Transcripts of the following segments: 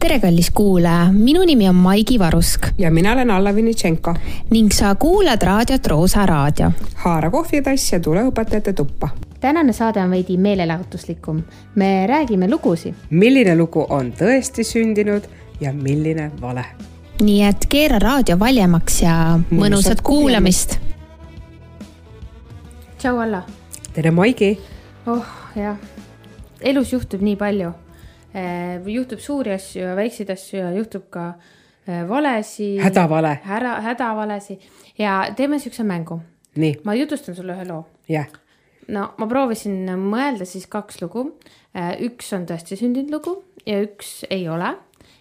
tere, kallis kuulaja, minu nimi on Maigi Varusk ja mina olen Alla Vinitšenko. ning sa kuulad raadiot Roosa Raadio. haara kohvitass ja tule õpetajate tuppa. tänane saade on veidi meelelahutuslikum. me räägime lugusid. milline lugu on tõesti sündinud ja milline vale. nii et keera raadio valjemaks ja mõnusat kuulamist. tšau, Alla. tere, Maigi. oh jah, elus juhtub nii palju juhtub suuri asju ja väikseid asju ja juhtub ka äh, valesi. hädavale. ära, hädavalesi ja teeme siukse mängu. ma jutustan sulle ühe loo. jah yeah. no ma proovisin mõelda siis kaks lugu. Äh, üks on tõesti sündinud lugu ja üks ei ole.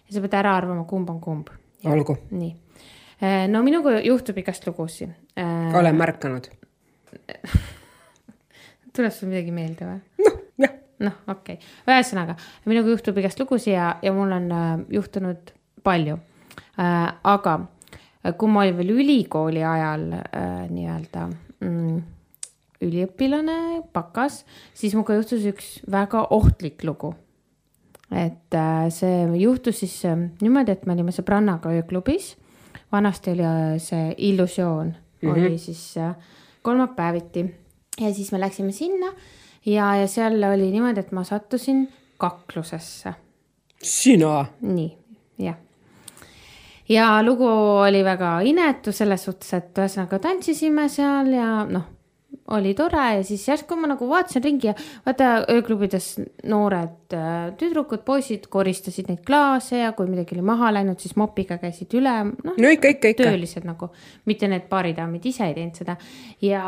ja sa pead ära arvama, kumb on kumb. olgu. nii. no minuga juhtub igast lugusid. olen märganud tuleb sul midagi meelde või? noh, noh, okei okay., ühesõnaga minuga juhtub igast lugusid ja, ja mul on äh, juhtunud palju äh,. aga äh, kui ma olin veel ülikooli ajal äh, nii-öelda mm, üliõpilane, bakas, siis minuga juhtus üks väga ohtlik lugu. et äh, see juhtus siis äh, niimoodi, et me olime sõbrannaga ööklubis. vanasti oli äh, see illusioon mm, -hmm. oli siis äh, kolmapäeviti ja siis me läksime sinna ja, ja seal oli niimoodi, et ma sattusin kaklusesse. sina? nii, jah. ja lugu oli väga inetu selles suhtes, et ühesõnaga tantsisime seal ja noh, oli tore ja siis järsku ma nagu vaatasin ringi ja vaata ööklubides noored äh, tüdrukud, poisid koristasid neid klaase ja kui midagi oli maha läinud, siis mopiga käisid üle. noh no, ikka, ikka, ikka. töölised nagu, mitte need baaridaamid ise ei teinud seda ja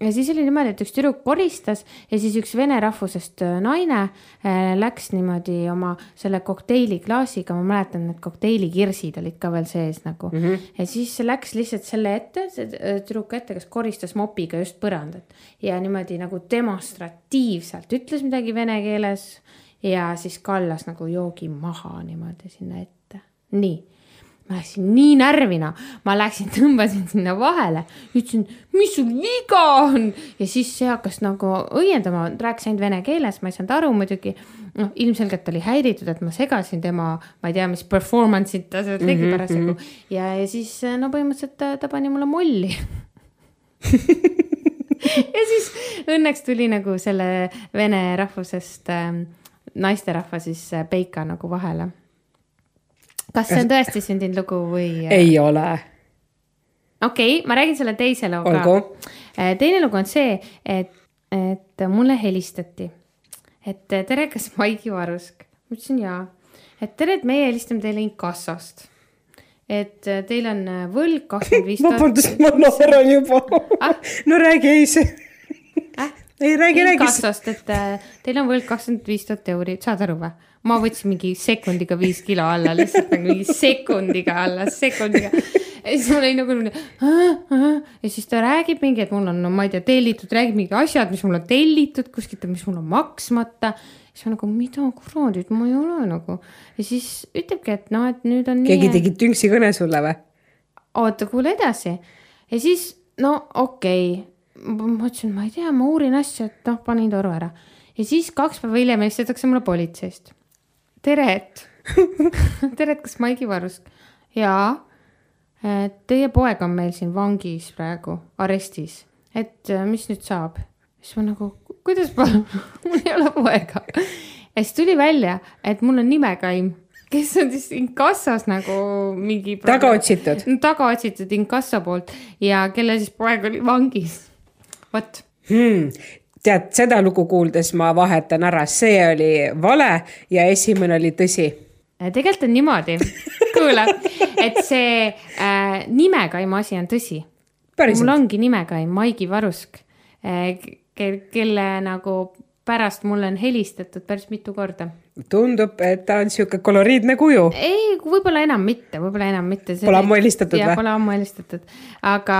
ja siis oli niimoodi, et üks tüdruk koristas ja siis üks vene rahvusest äh, naine äh, läks niimoodi oma selle kokteiliklaasiga, ma mäletan, need kokteilikirsid olid ka veel sees nagu mm. -hmm. ja siis läks lihtsalt selle ette, see äh, tüdruk ette, kes koristas mopiga just põrandat ja niimoodi nagu demonstratiivselt ütles midagi vene keeles ja siis kallas nagu joogi maha niimoodi sinna ette. nii ma läksin nii närvina, ma läksin, tõmbasin sinna vahele, ütlesin, mis sul viga on? Ja siis see hakkas nagu õiendama, rääkis ainult vene keeles, ma ei saanud aru muidugi. noh, ilmselgelt oli häiritud, et ma segasin tema, ma ei tea, mis performance'it ta seal tegi mm -hmm, parasjagu. mm -hmm. ja, ja siis no põhimõtteliselt ta, ta pani mulle molli. Ja siis õnneks tuli nagu selle vene rahvusest äh, naisterahva siis äh, Peika nagu vahele kas see on tõesti sündinud lugu või? ei ole. okei okay,, ma räägin selle teise loo ka. Äh, teine lugu on see, et, et mulle helistati, et tere, kas Maigi Varusk? ma ütlesin jaa, et tere, et meie helistame teile inkassost et teil on võlg kakskümmend viis tuhat. vabandust, ma naeran juba ah? no räägi, ei see äh?. ei räägi, räägi. inkassost, et teil on võlg kakskümmend viis tuhat euri, saad aru või? Ma võtsin mingi sekundiga viis kilo alla, lihtsalt nagu mingi sekundiga alla, sekundiga. ja siis mul oli nagu ja siis ta räägib mingi, et mul on, no ma ei tea, tellitud, räägib mingi asjad, mis mul on tellitud kuskilt, mis mul on maksmata. siis ma nagu, mida kuradi, et ma ei ole nagu. ja siis ütlebki, et noh, et nüüd on. keegi tegi tünksi kõne sulle või? oota, kuule edasi. ja siis, no okei okay. ma ütlesin, ma ei tea, ma uurin asja, et noh, panin toru ära ja siis kaks päeva hiljem helistatakse mulle politseist Teret Teret, kas Maigi Varusk? jaa. Teie poeg on meil siin vangis praegu, arestis, et äh, mis nüüd saab? siis ma nagu, kuidas palun mul ei ole poega. ja siis tuli välja, et mul on nimekaim, kes on siis inkassas nagu mingi. taga otsitud. taga otsitud inkasso poolt ja kelle siis poeg oli vangis. vot hmm tead, seda lugu kuuldes ma vahetan ära, see oli vale ja esimene oli tõsi. Äh, tegelikult on niimoodi, kuule, et see äh, nimekaima asi on tõsi. mul ongi nimekaim Maigi Varusk äh,, kelle nagu pärast mulle on helistatud päris mitu korda. tundub, et ta on sihuke koloriidne kuju. ei, võib-olla enam mitte, võib-olla enam mitte. Pole ammu helistatud või? Pole ammu helistatud, aga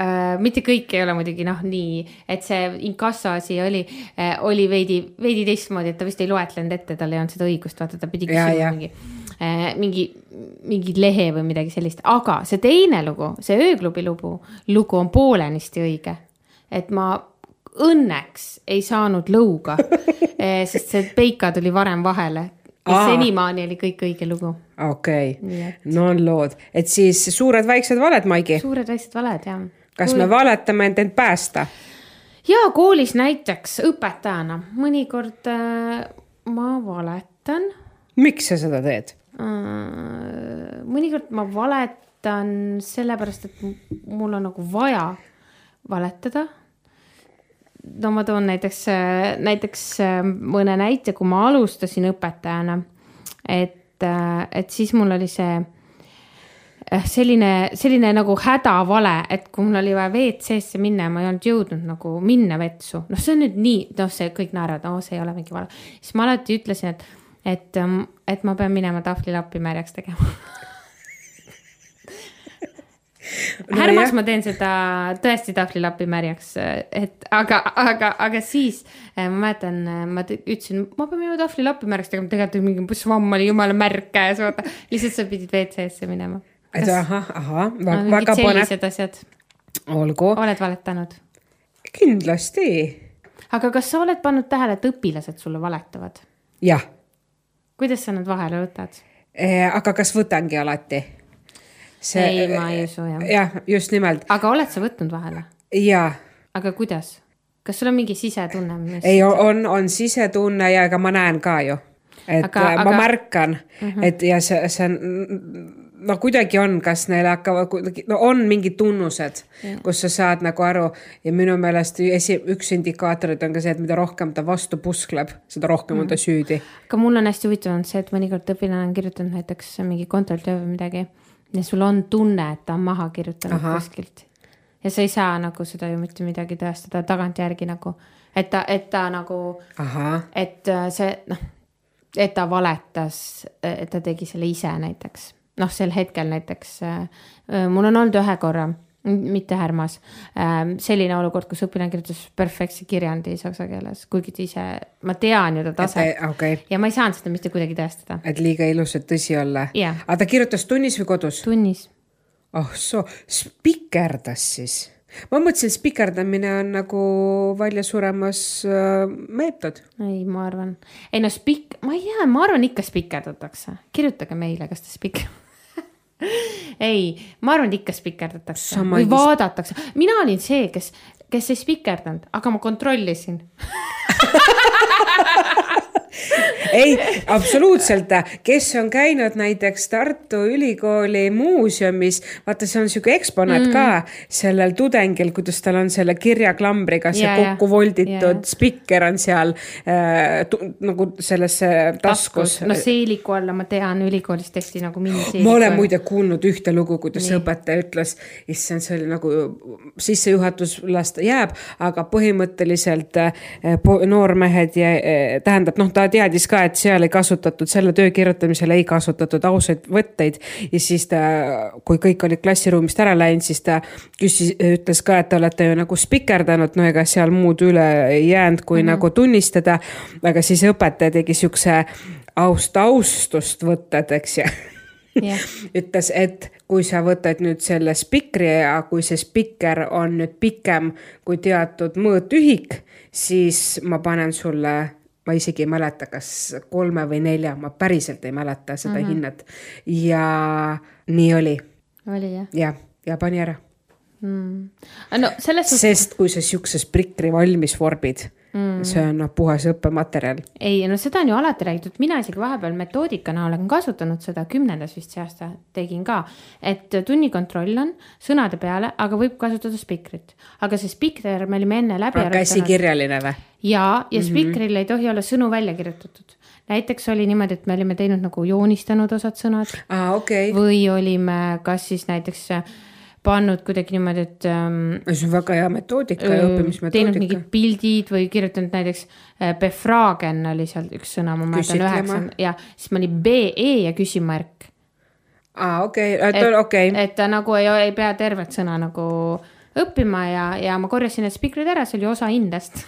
äh,. mitte kõik ei ole muidugi noh, nii, et see inkasso asi oli äh,, oli veidi, veidi teistmoodi, et ta vist ei loetlenud ette, tal ei olnud seda õigust, vaata ta pidi küsima mingi äh,, mingi, mingi lehe või midagi sellist, aga see teine lugu, see ööklubi lugu, lugu on poolenisti õige. et ma õnneks ei saanud lõuga sest see Peika tuli varem vahele Aa. senimaani oli kõik õige lugu. okei okay. no on lood, et siis suured-väiksed valed, Maigi, suured väiksed valed ja. Kas me valetame, et end päästa? ja koolis näiteks õpetajana mõnikord äh, ma valetan miks sa seda teed? äh,. mõnikord ma valetan sellepärast, et mul on nagu vaja valetada. no ma toon näiteks, näiteks äh, mõne näite, kui ma alustasin õpetajana, et, et siis mul oli see selline, selline nagu hädavale, et kui mul oli vaja WC-sse minna ja ma ei olnud jõudnud nagu minna vetsu, noh, see on nüüd nii, noh, see kõik naeravad, no see ei ole mingi vale. siis ma alati ütlesin, et, et, et ma pean minema tahvlilappi märjaks tegema No Härmas jah. ma teen seda tõesti tahvlilappi märjaks, et aga, aga, aga siis eh, ma mäletan, ma ütlesin, ma pean minema tahvlilappi märjaks tegema, tegelikult mingi svamm oli jumala märk käes, vaata. lihtsalt sa pidid WC-sse minema. Et ahah, ahah, mingid väga põnev, sellised asjad, olgu, oled valetanud? kindlasti, aga kas sa oled pannud tähele, et õpilased sulle valetavad? jah. kuidas sa nad vahele võtad? aga kas võtangi alati? ei, ma ei usu jah. jah, just nimelt aga oled sa võtnud vahele? ja aga kuidas? kas sul on mingi sisetunne, mis? ei, on, on sisetunne ja ega ma näen ka ju. et Aga- ma aga- märkan uh, -huh. et ja see, see on, no kuidagi on, kas neil hakkavad kuidagi, no on mingid tunnused, kus sa saad nagu aru ja minu meelest esi, üks indikaatorid on ka see, et mida rohkem ta vastu puskleb, seda rohkem on ta süüdi. aga mul on hästi huvitav olnud see, et mõnikord õpilane on kirjutanud näiteks mingi kontrolltöö või midagi ja sul on tunne, et ta on maha kirjutanud Ahah. kuskilt. ja sa ei saa nagu seda ju mitte midagi tõestada tagantjärgi nagu, et ta, et ta nagu, et äh, see noh, et ta valetas, et ta tegi selle ise näiteks. noh, sel hetkel näiteks äh, äh, mul on olnud ühe korra, mitte Härmas, selline olukord, kus õpilane kirjutas perfektse kirjandi saksa keeles, kuigi ta ise, ma tean ju ta taset okei, ja ma ei saanud seda mitte kuidagi tõestada. et liiga ilus, et tõsi olla. Jah. aga ta kirjutas tunnis või kodus? tunnis. oh soo, spikerdas siis. ma mõtlesin, et spikerdamine on nagu välja suremas äh, meetod. ei, ma arvan, ei no spik-, ma ei tea, ma arvan ikka spikerdatakse, kirjutage meile, kas te spik-. ei, ma arvan, et ikka spikerdatakse Sama või vaadatakse, mina olin see, kes, kes ei spikerdanud, aga ma kontrollisin. ei, absoluutselt, kes on käinud näiteks Tartu Ülikooli muuseumis, vaata, see on sihuke eksponaat mm. ka sellel tudengil, kuidas tal on selle kirjaklambriga see ja. kokku volditud ja. spikker on seal äh, tu, nagu sellesse taskus, no seeliku alla ma tean, ülikoolis tehti nagu mini. ma olen muide kuulnud ühte lugu, kuidas Nii. õpetaja ütles, issand, see oli nagu sissejuhatus las ta jääb, aga põhimõtteliselt äh, noormehed ja äh, tähendab, noh, ta teadis ka, et seal ei kasutatud, selle töö kirjutamisel ei kasutatud ausaid võtteid. ja siis ta, kui kõik olid klassiruumist ära läinud, siis ta küsis, ütles ka, et te olete ju nagu spikerdanud, no ega seal muud üle ei jäänud, kui mm -hmm. nagu tunnistada, aga siis õpetaja tegi siukse aust, austust võtted, eks ju jah, ütles, et kui sa võtad nüüd selle spikri ja kui see spikker on nüüd pikem kui teatud mõõtühik, siis ma panen sulle, ma isegi ei mäleta, kas kolme või nelja, ma päriselt ei mäleta seda mm -hmm. hinnet. ja nii oli oli jah ja, ja pani ära, mm.. no selles suhtes, sest kui sa siukse spikri valmis vorbid mm., see on noh, puhas õppematerjal. ei no seda on ju alati räägitud, mina isegi vahepeal metoodikana olen kasutanud seda, kümnendas vist see aasta tegin ka, et tunnikontroll on sõnade peale, aga võib kasutada spikrit. aga see spikker me olime enne läbi arutanud käsikirjaline või? ja, ja Mhm. spikril ei tohi olla sõnu välja kirjutatud. näiteks oli niimoodi, et me olime teinud nagu joonistanud osad sõnad okei okay.. või olime kas siis näiteks äh, pannud kuidagi niimoodi, et ähm, see on väga hea metoodika ja öö, teinud õppimismetoodika mingid. pildid või kirjutanud näiteks äh, befragen oli seal üks sõna, ma mäletan Küsitlema. üheksa ja siis ma olin BE ja küsimärk. aa, okei, okei okay.. et ta nagu ei, ei pea tervet sõna nagu õppima ja, ja ma korjasin need spikrid ära, see oli osa hindest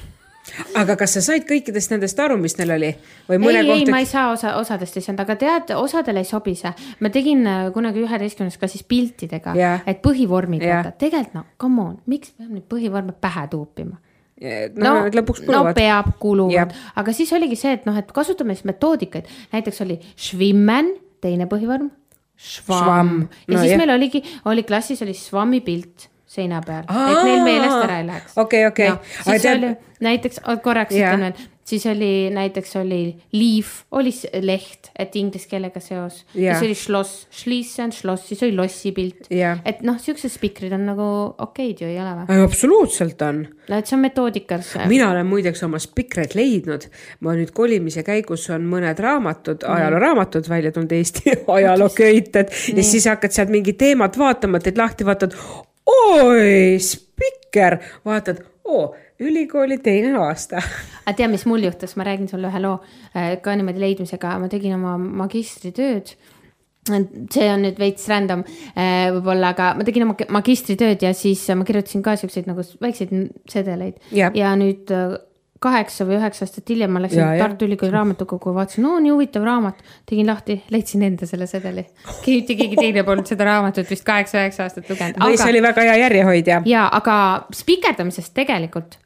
aga kas sa said kõikidest nendest aru, mis neil oli või ei, mõne ei, kohta ma ei saa osa, osadest ei saanud, aga tead, osadele ei sobi see. ma tegin äh, kunagi üheteistkümnes klassis piltidega Jah. et põhivormid Jah. vaata, tegelikult no come on, miks peab neid põhivorme pähe tuupima? no, no lõpuks no kuluvad. peab, kuluvad Jah., aga siis oligi see, et noh, et kasutame siis metoodikaid, näiteks oli schwimmen, teine põhivorm, schwamm Schwamm. ja No siis jah. meil oligi, oli klassis oli schwammi pilt seina peal, et neil meelest ära ei läheks. okei, okei. siis oli näiteks, korraks Jah. ütlen veel, siis oli näiteks oli leaf, oli leht, et inglise keelega seos ja Jah. siis oli schloss, schließ on schloss, siis oli lossi pilt. Jah. et noh, siuksed spikrid on nagu okeid ju ei ole või? absoluutselt on no et see on metoodikas. mina olen muideks oma spikreid leidnud, ma nüüd kolimise käigus on mõned raamatud, ajalooraamatud välja tulnud Eesti ajalooköited ja siis hakkad sealt mingit teemat vaatama, teed lahti, vaatad, oi, spikker, vaatad, oo, ülikooli teine aasta. aga tea, mis mul juhtus, ma räägin sulle ühe loo äh, ka niimoodi leidmisega, ma tegin oma magistritööd. see on nüüd veits random äh, võib-olla, aga ma tegin oma magistritööd ja siis ma kirjutasin ka siukseid nagu väikseid sedeleid Jah. ja nüüd äh, kaheksa või üheksa aastat hiljem ma läksin Ja, ja. Tartu Ülikooli raamatukogu, vaatasin, no nii huvitav raamat, tegin lahti, leidsin enda selle sedeli. mitte keegi teine polnud seda raamatut vist kaheksa-üheksa aastat lugenud. või see oli väga hea järjehoidja. ja aga spikerdamisest tegelikult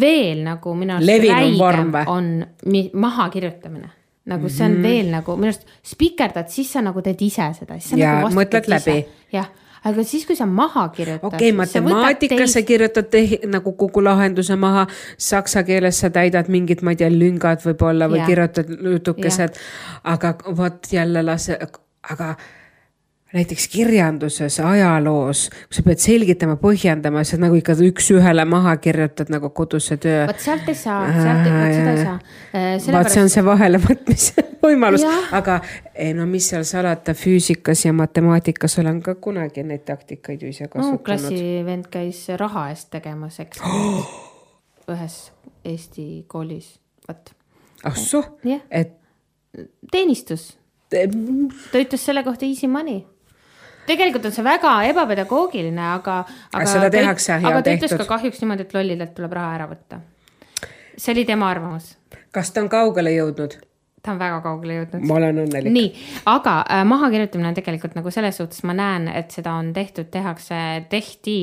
veel nagu minu arust on mi- mahakirjutamine. nagu see on mm -hmm. veel nagu minu arust spikerdad, siis sa nagu teed ise seda. Jaa, mõtled läbi. jah, aga siis, kui sa maha kirjutad. okei okay,, matemaatikas sa kirjutad tehi, nagu kogu lahenduse maha, saksa keeles sa täidad mingid, ma ei tea, lüngad võib-olla või Jaa. kirjutad jutukesed, aga vot jälle lase, aga näiteks kirjanduses, ajaloos, kui sa pead selgitama, põhjendama, sa nagu ikka üks-ühele maha kirjutad nagu koduse töö. vot sealt ei saa, sealt, vot seda ei saa. vaat see on see vahelevõtmise võimalus aga ei, no mis seal salata, füüsikas ja matemaatikas olen ka kunagi neid taktikaid ju ise no kasutanud. klassivend käis raha eest tegemas eksamit ühes Eesti koolis, vot, ah soh, et teenistus ta ütles selle kohta easy money. Tegelikult on see väga ebapedagoogiline, aga, aga. seda tehakse ja aga tehtud. ka kahjuks niimoodi, et lollidelt tuleb raha ära võtta. see oli tema arvamus, kas ta on kaugele jõudnud? ta on väga kaugele jõudnud. ma olen õnnelik. nii, aga äh, mahakirjutamine on tegelikult nagu selles suhtes ma näen, et seda on tehtud, tehakse, tehti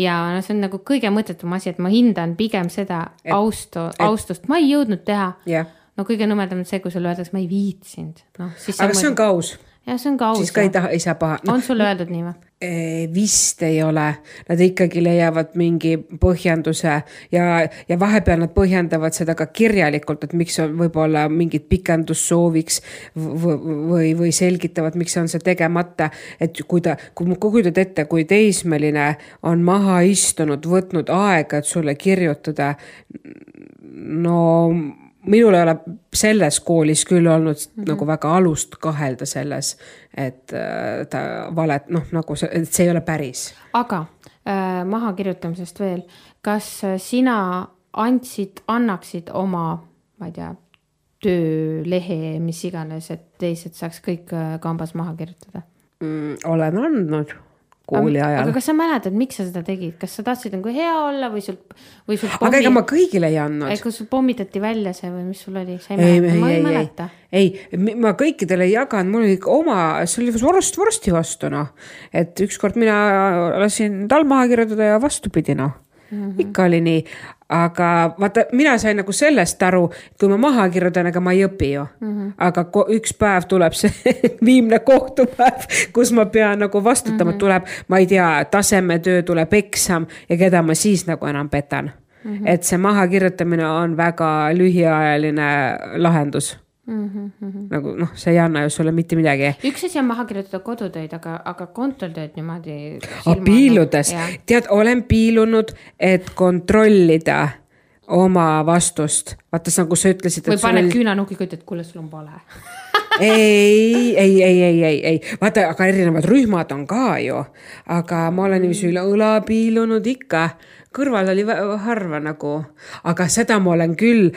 ja no see on nagu kõige mõttetum asi, et ma hindan pigem seda Et- austu, austust, ma ei jõudnud teha. jah, no kõige nõmedam on see, kui sulle öeldakse, ma ei viitsinud, noh siis. aga see on ka aus, jah, see on ka aus siis. ka ei taha, ei saa paha no,. on sulle öeldud nii või? vist ei ole, nad ikkagi leiavad mingi põhjenduse ja, ja vahepeal nad põhjendavad seda ka kirjalikult, et miks on võib-olla mingit pikendust sooviks või, või selgitavad, miks on see tegemata. et kui ta, kui kujutad ette, kui teismeline on maha istunud, võtnud aega, et sulle kirjutada. no minul ei ole selles koolis küll olnud mm -hmm. nagu väga alust kahelda selles, et äh, ta valet, noh, nagu see, et see ei ole päris. aga äh, mahakirjutamisest veel, kas äh, sina andsid, annaksid oma, ma ei tea, töölehe, mis iganes, et teised saaks kõik äh, kambas maha kirjutada? mm,. olen andnud kooli aga ajal, kas sa mäletad, miks sa seda tegid, kas sa tahtsid nagu hea olla või sul, või sul aga ega ma kõigile ei andnud. kas sul pommitati välja see või mis sul oli, sa ei ei, mäleta, ei, ma ei ei, mäleta., ei, ma kõikidele ei jaganud, mul oli oma, see oli vorst vorsti vastu noh. et ükskord mina lasin tal maha kirjutada ja vastupidi noh mm, -hmm. ikka oli nii, aga vaata, mina sain nagu sellest aru, kui ma maha kirjutan, ega ma ei õpi ju mm. -hmm. aga üks päev tuleb see viimne kohtupäev, kus ma pean nagu vastutama mm, -hmm. tuleb, ma ei tea, tasemetöö, tuleb eksam ja keda ma siis nagu enam petan mm. -hmm. et see mahakirjutamine on väga lühiajaline lahendus Mm -hmm. nagu noh, see ei anna ju sulle mitte midagi. üks asi on maha kirjutada kodutöid, aga, aga kontortööd niimoodi. piiludes, tead, olen piilunud, et kontrollida oma vastust. vaata, nagu sa ütlesid. või paned küünanukiga, ütled, kuule, sul on vale. ei, ei, ei, ei, ei, ei, vaata, aga erinevad rühmad on ka ju, aga ma olen niiviisi üle õla piilunud ikka kõrval oli harva nagu, aga seda ma olen küll,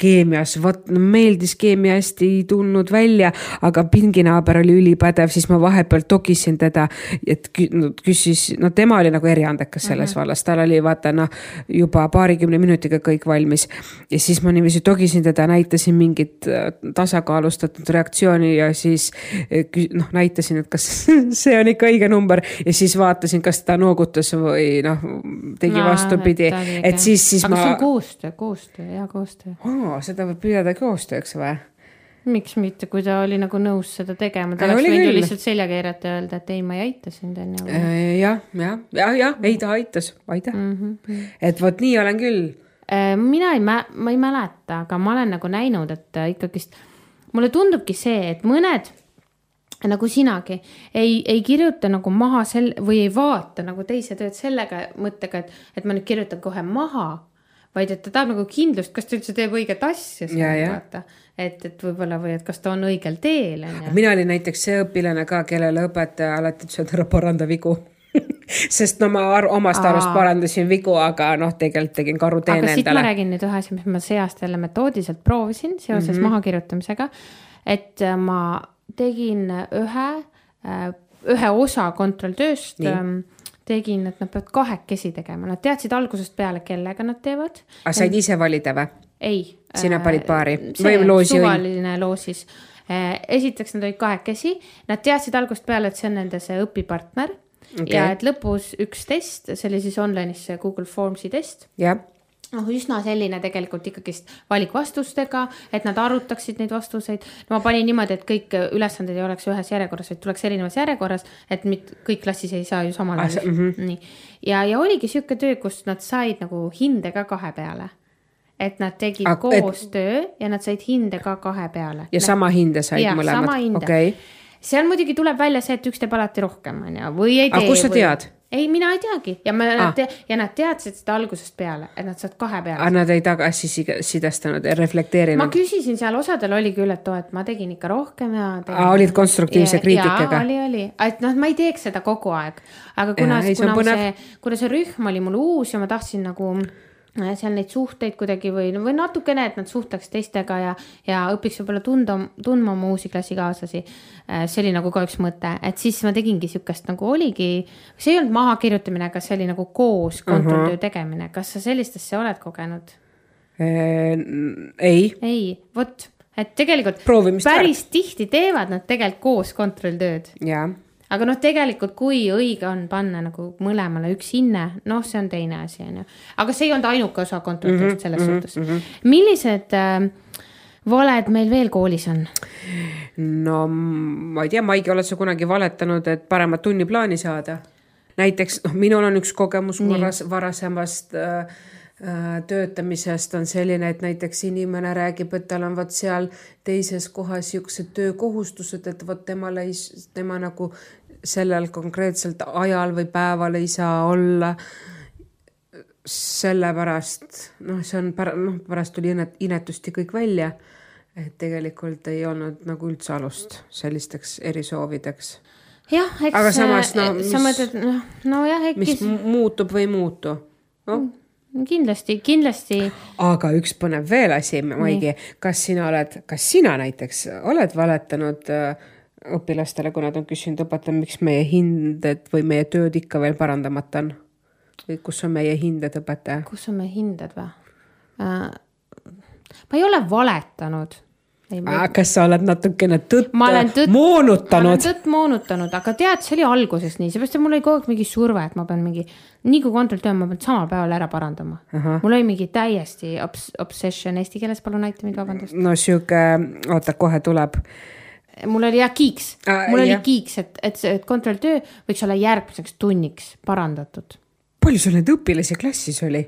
keemias, vot meeldis keemia hästi ei tulnud välja, aga pinginaaber oli ülipädev, siis ma vahepeal togisin teda, et küsis, no tema oli nagu eriandekas selles mm -hmm. vallas, tal oli vaata noh, juba paarikümne minutiga kõik valmis. Ja siis ma niiviisi togisin teda, näitasin mingit äh, tasakaalustatud reaktsiooni ja siis äh, noh, näitasin, et kas see on ikka õige number. Ja siis vaatasin, kas ta noogutas või noh, tegi vastupidi, et siis, siis aga ma. see on koostöö, koostöö, hea koostöö. seda võib pidada koostööks või? miks mitte, kui ta oli nagu nõus seda tegema, ta oleks võinud ju lihtsalt selja keerata ja öelda, et ei, ma ei aita sind, on ju. Äh, jah, jah, jah, jah, ei ta aitas, aitäh mm. -hmm. et vot nii olen küll. Äh, mina ei, ma ei mäleta, aga ma olen nagu näinud, et ikkagist mulle tundubki see, et mõned nagu sinagi ei, ei kirjuta nagu maha sel- või ei vaata nagu teise tööd sellega mõttega, et, et ma nüüd kirjutan kohe maha vaid et ta tahab nagu kindlust, kas ta üldse teeb õiget asja. vaata, et, et võib-olla või et kas ta on õigel teel. mina olin näiteks see õpilane ka, kellele õpetaja alati ütles, et ära paranda vigu sest no ma ar omast arust parandasin vigu, aga noh, tegelikult tegin karuteene endale. aga siit ma räägin nüüd ühe asja, mis ma see aasta jälle metoodiliselt proovisin seoses mm -hmm. mahakirjutamisega. et äh, ma tegin ühe, äh, ühe osa kontrolltööst tegin, et nad peavad kahekesi tegema, nad teadsid algusest peale, kellega nad teevad. aga said ise valida või? ei. sina panid paari või loosi? suvaline loosis. Äh, esiteks nad olid kahekesi, nad teadsid algusest peale, et see on nende see õpipartner okay. ja et lõpus üks test, see oli siis online'is see Google Formsi test. Noh, üsna selline tegelikult ikkagist valikvastustega, et nad arutaksid neid vastuseid. no ma panin niimoodi, et kõik ülesanded ei oleks ühes järjekorras, vaid tuleks erinevas järjekorras, et mitte kõik klassis ei saa ju samal ajal ah,. Mm -hmm. nii, ja, ja oligi sihuke töö, kus nad said nagu hinde ka kahe peale et nad tegid ah, koostöö et... ja nad said hinde ka kahe peale. ja sama hinde said ja, mõlemad, okei okay.. seal muidugi tuleb välja see, et üks teeb alati rohkem, on ju, või ei tee. aga kust sa või... tead? Ei, mina ei teagi ja ma ah. Te, ja nad teadsid seda algusest peale, et nad saavad kahe peale. aga nad ei tagasisidestanud, reflekteerinud? ma küsisin seal, osadel oli küll, et oo, et ma tegin ikka rohkem ja tegin.... Ah, olid konstruktiivse ja, kriitikaga? oli, oli, et noh, ma ei teeks seda kogu aeg, aga kuna, kuna see, kuna see rühm oli mul uus ja ma tahtsin nagu seal neid suhteid kuidagi või, või natukene, et nad suhtleks teistega ja, ja õpiks võib-olla tunda, tundma oma uusi klassikaaslasi. Äh, see oli nagu ka üks mõte, et siis ma tegingi sihukest nagu oligi, see ei olnud mahakirjutamine, aga see oli nagu koos kontrolltöö uh -huh. tegemine, kas sa sellist asja oled kogenud? Äh, ei. ei, vot, et tegelikult Proovimist päris väärt. tihti teevad nad tegelikult koos kontrolltööd. jaa aga noh, tegelikult kui õige on panna nagu mõlemale üks hinne, noh, see on teine asi, on ju. aga see ei olnud ainuke osa kontrolltööst mm -hmm, selles mm -hmm, suhtes mm. -hmm. millised äh, valed meil veel koolis on? no ma ei tea, Maigi, oled sa kunagi valetanud, et paremat tunniplaani saada? näiteks noh, minul on üks kogemus varas, varasemast äh, Äh, töötamisest on selline, et näiteks inimene räägib, et tal on vot seal teises kohas siuksed töökohustused, et vot temal ei, tema nagu sellel konkreetselt ajal või päeval ei saa olla. sellepärast noh, see on pära-, noh, pärast tuli inet-, inetust ja kõik välja. et tegelikult ei olnud nagu üldse alust sellisteks erisoovideks jah, eks. aga samas no mis, sa mõtled, noh, nojah, äkki. mis muutub või ei muutu, noh mm kindlasti, kindlasti. aga üks põnev veel asi, Maigi, kas sina oled, kas sina näiteks oled valetanud äh, õpilastele, kui nad on küsinud õpetajale, miks meie hinded või meie tööd ikka veel parandamata on? või kus on meie hinded, õpetaja? kus on meie hinded või äh,? ma ei ole valetanud kas sa oled natukene tõtt moonutanud? ma tõtt moonutanud, aga tead, see oli alguses nii, seepärast, et mul oli kogu aeg mingi surve, et ma pean mingi, nii kui kontrolltöö, ma pean samal päeval ära parandama. mul oli mingi täiesti obs-, obsession, eesti keeles palun aita mind, vabandust. no sihuke, oota, kohe tuleb mul oli jah kiiks ah,, mul jah. oli kiiks, et, et see kontrolltöö võiks olla järgmiseks tunniks parandatud. palju sul neid õpilasi klassis oli?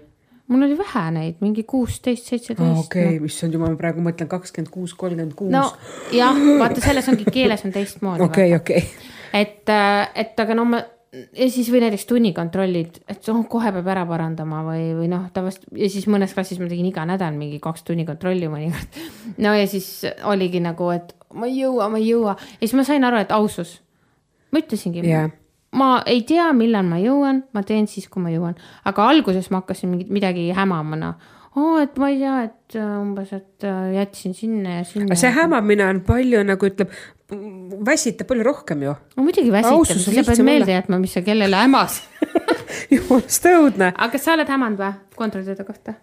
mul oli vähe neid, mingi kuusteist, seitseteist. okei okay, no., issand jumal, ma praegu mõtlen kakskümmend kuus, kolmkümmend kuus. nojah, vaata selles ongi keeles on teistmoodi. okei, okei. et, äh, et aga no ma ja siis või näiteks tunnikontrollid, et oh, kohe peab ära parandama või, või noh, tavaliselt ja siis mõnes klassis ma tegin iga nädal mingi kaks tunnikontrolli mõnikord. no ja siis oligi nagu, et ma ei jõua, ma ei jõua ja siis ma sain aru, et ausus. ma ütlesingi yeah ma ei tea, millal ma jõuan, ma teen siis, kui ma jõuan, aga alguses ma hakkasin mingit midagi hämama, noh. Oo, et ma ei tea, et äh, umbes, et äh, jätsin sinna ja sinna. aga see hämamine on palju nagu ütleb, väsitab palju rohkem ju. no muidugi väsitab, sa pead meelde jätma, mis sa kellele hämas jumalast õudne. aga kas sa oled hämanud või kontrolltööde kohta?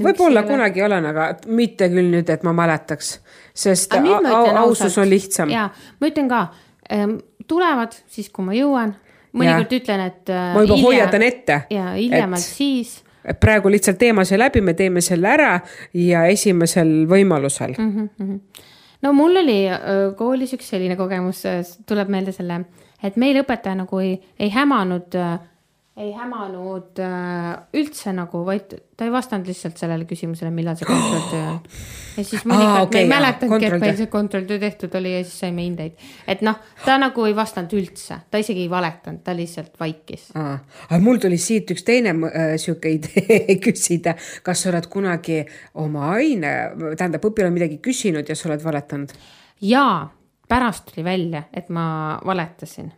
võib-olla kunagi olen, aga mitte küll nüüd, et ma mäletaks, sest ausus on lihtsam. ja ma ütlen ka ähm, tulevad siis, kui ma jõuan mõnikord ütlen, et. ma juba hoiatan ette, ja hiljemalt et- siis et praegu lihtsalt teema see läbi, me teeme selle ära ja esimesel võimalusel mm.. no mul oli koolis üks selline kogemus, tuleb meelde selle, et meil õpetaja nagu ei, ei hämanud, ei hämanud öö, üldse nagu, vaid ta ei vastanud lihtsalt sellele küsimusele, millal see kontrolltöö on. ja siis mõnikord Aa, me okei, ei jaa, mäletanudki, et meil see kontrolltöö tehtud oli ja siis saime hindeid. et noh, ta nagu ei vastanud üldse, ta isegi ei valetanud, ta lihtsalt vaikis. Aa, aga mul tuli siit üks teine äh, sihuke idee küsida, kas sa oled kunagi oma aine, tähendab, õpilane midagi küsinud ja sa oled valetanud? ja pärast tuli välja, et ma valetasin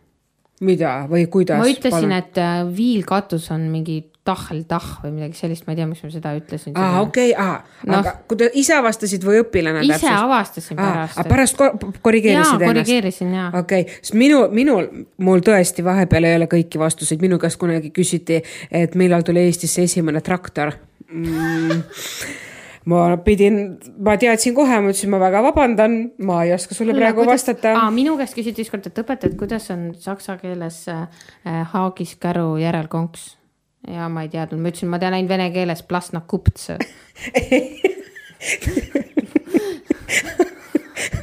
mida või kuidas? ma ütlesin, et äh, viilkatus on mingi tahheltah või midagi sellist, ma ei tea, miks ma seda ütlesin. aa, okei, aa, Noh. aga kui te ise avastasid või õpilane ise avastasin pärast. aa, pärast ko- korrigeerisid jaa, korrigeerisin jaa. okei okay., sest minu, minul, mul tõesti vahepeal ei ole kõiki vastuseid, minu käest kunagi küsiti, et millal tuli Eestisse esimene traktor mm,. Ma pidin, ma teadsin kohe, ma ütlesin, ma väga vabandan, ma ei oska sulle praegu kuidas... vastata. minu käest küsiti ükskord, et õpetajad, kuidas on saksa keeles äh, haagis käru järelkonks ja ma ei teadnud, ma ütlesin, ma tean ainult vene keeles plasna kupts.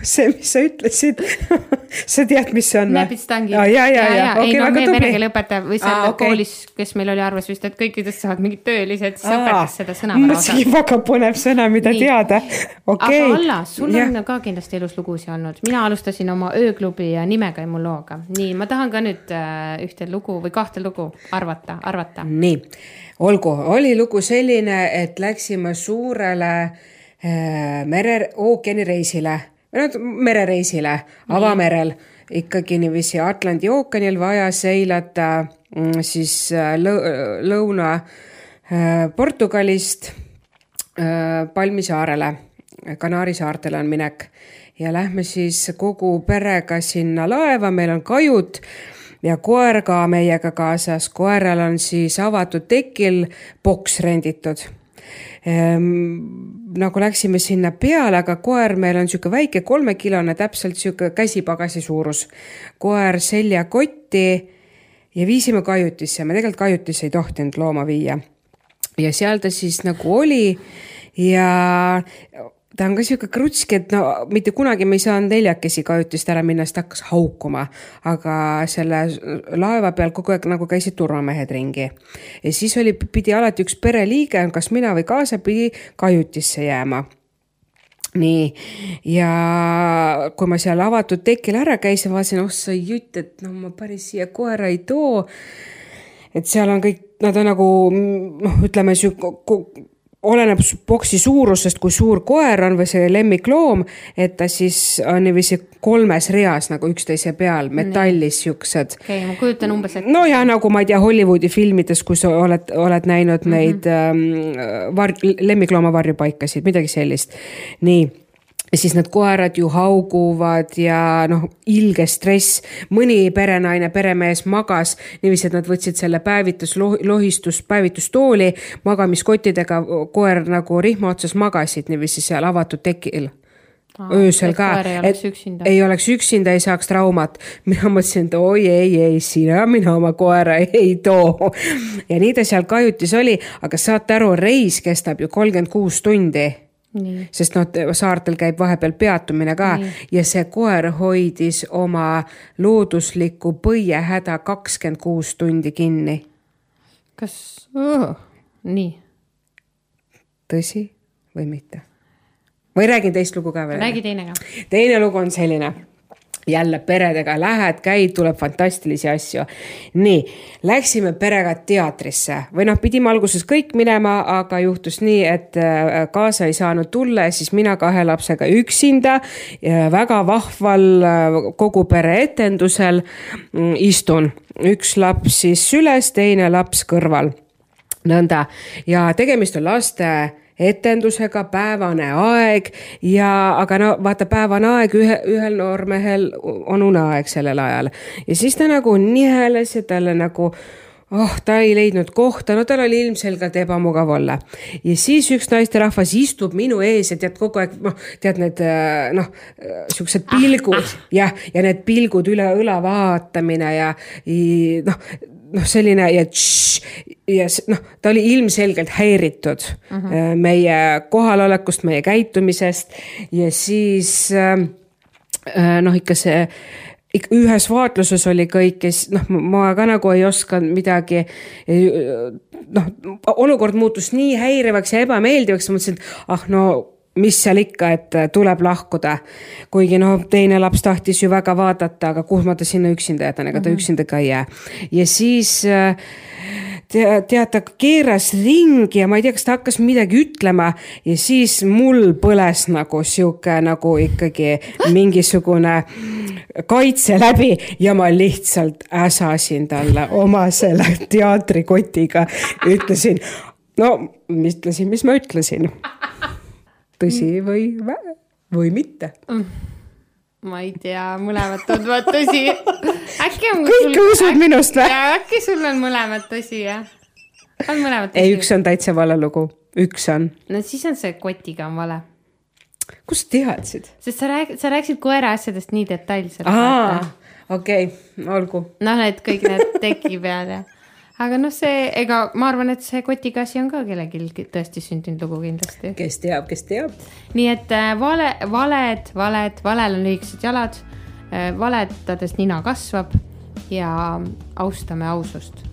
see, mis sa ütlesid sa tead, mis see on või? Näpitstangi. ja, ja, ja, ja, ei okei, no väga tubli keele. õpetaja või seal ah, okay. koolis, kes meil oli arvas vist, et kõikidest saavad mingid töölised, siis Aa, õpetas seda sõnavara osa mõtlesin, väga põnev sõna, mida Nii. teada. okei. aga Alla, sul on ka kindlasti elus lugusid olnud, mina alustasin oma ööklubi ja nimega mu looga, nii ma tahan ka nüüd äh, ühte lugu või kahte lugu arvata, arvata. nii, olgu, oli lugu selline, et läksime suurele äh, mere, ookeanireisile, no merereisile avamerel, ikkagi niiviisi Atlandi ookeanil vaja seilata mm, siis äh, lõ- lõuna äh, Portugalist äh, Palmi saarele, Kanaari saartele on minek. Ja lähme siis kogu perega sinna laeva, meil on kajut ja koer ka meiega kaasas, koeral on siis avatud tekil boks renditud. Nagu läksime sinna peale, aga koer meil on niisugune väike kolmekilone, täpselt niisugune käsipagasi suurus. koer seljakotti ja viisime kajutisse, me tegelikult kajutisse ei tohtinud looma viia ja seal ta siis nagu oli ja ta on ka sihuke krutski, et no mitte kunagi me ei saanud neljakesi kajutist ära minna, sest hakkas haukuma. aga selle laeva peal kogu aeg nagu käisid turvamehed ringi. ja siis oli, pidi alati üks pereliige, kas mina või kaasa, pidi kajutisse jääma nii, ja kui ma seal avatud tekil ära käisin, vaatasin, oh sa jutt, et no ma päris siia koera ei too. et seal on kõik, nad on nagu noh, ütleme sihuke, oleneb boksi suurusest, kui suur koer on või see lemmikloom, et ta siis on niiviisi kolmes reas nagu üksteise peal, metallis siuksed okei okay,, ma kujutan umbes, et no ja nagu ma ei tea, Hollywoodi filmides, kui sa oled, oled näinud mm -hmm. neid ähm, var-, lemmiklooma varjupaikasid, midagi sellist. nii, siis need koerad ju hauguvad ja noh, ilge stress, mõni perenaine, peremees magas niiviisi, et nad võtsid selle päevitus, lohistus, päevitustooli magamiskottidega, koer nagu rihma otsas magasid niiviisi seal avatud tekil Aa, öösel et ka koer ei, oleks üksinda. ei oleks üksinda, ei saaks traumat. mina mõtlesin, et oi ei, ei, sina mina oma koera ei too. ja nii ta seal kajutis oli, aga saate aru, reis kestab ju kolmkümmend kuus tundi nii, sest noh, saartel käib vahepeal peatumine ka Nii. ja see koer hoidis oma looduslikku põiehäda kakskümmend kuus tundi kinni. kas uh,, nii, tõsi või mitte? või räägin teist lugu ka veel? räägi teine ka. teine lugu on selline, jälle peredega lähed, käid, tuleb fantastilisi asju. nii, läksime perega teatrisse või noh, pidime alguses kõik minema, aga juhtus nii, et äh, kaasa ei saanud tulla ja siis mina kahe lapsega üksinda ja väga vahval äh, kogu pere etendusel mm, istun. üks laps siis süles, teine laps kõrval nõnda ja tegemist on laste etendusega, päevane aeg ja, aga no vaata, päevane aeg ühe, ühel noormehel on uneaeg sellel ajal ja siis ta nagu niheles ja talle nagu oh, ta ei leidnud kohta, no tal oli ilmselgelt ebamugav olla. ja siis üks naisterahvas istub minu ees ja tead kogu aeg noh, tead need äh, noh, siuksed pilgud ah, ah. jah, ja need pilgud üle õla vaatamine ja noh noh, selline ja tš, ja noh, ta oli ilmselgelt häiritud uh mhm. -huh. meie kohalolekust, meie käitumisest ja siis äh, noh, ikka see ühes vaatluses oli kõik siis noh, ma ka nagu ei osanud midagi. noh, olukord muutus nii häirivaks ja ebameeldivaks, ma mõtlesin, et ah no mis seal ikka, et tuleb lahkuda. kuigi noh, teine laps tahtis ju väga vaadata, aga kuhu ma ta sinna üksinda jätan, ega ta mm -hmm. üksinda ka ei jää. ja siis äh, tead, ta keeras ringi ja ma ei tea, kas ta hakkas midagi ütlema ja siis mul põles nagu sihuke nagu ikkagi mingisugune kaitse läbi ja ma lihtsalt äsasin talle oma selle teatrikotiga. ütlesin, no ütlesin, mis ma ütlesin. Tõsi või, või mitte mm ma ei tea, mõlemad tunduvad tõsi. äkki on. kõike usud äkki, minust või? äkki sul on mõlemad tõsi, jah? on mõlemad tõsi? ei, üks on täitsa vale lugu, üks on. no siis on see kotiga on vale. kust sa teadsid? sest sa räägid, sa rääkisid koera asjadest nii detailselt. aa, okei okay,, olgu. noh, need kõik need teki peal ja aga noh, see, ega ma arvan, et see kotiga asi on ka kellelgi tõesti sündinud lugu kindlasti. kes teab, kes teab. nii et äh, vale, valed, valed, valel on lühikesed jalad äh,, valetades nina kasvab ja austame ausust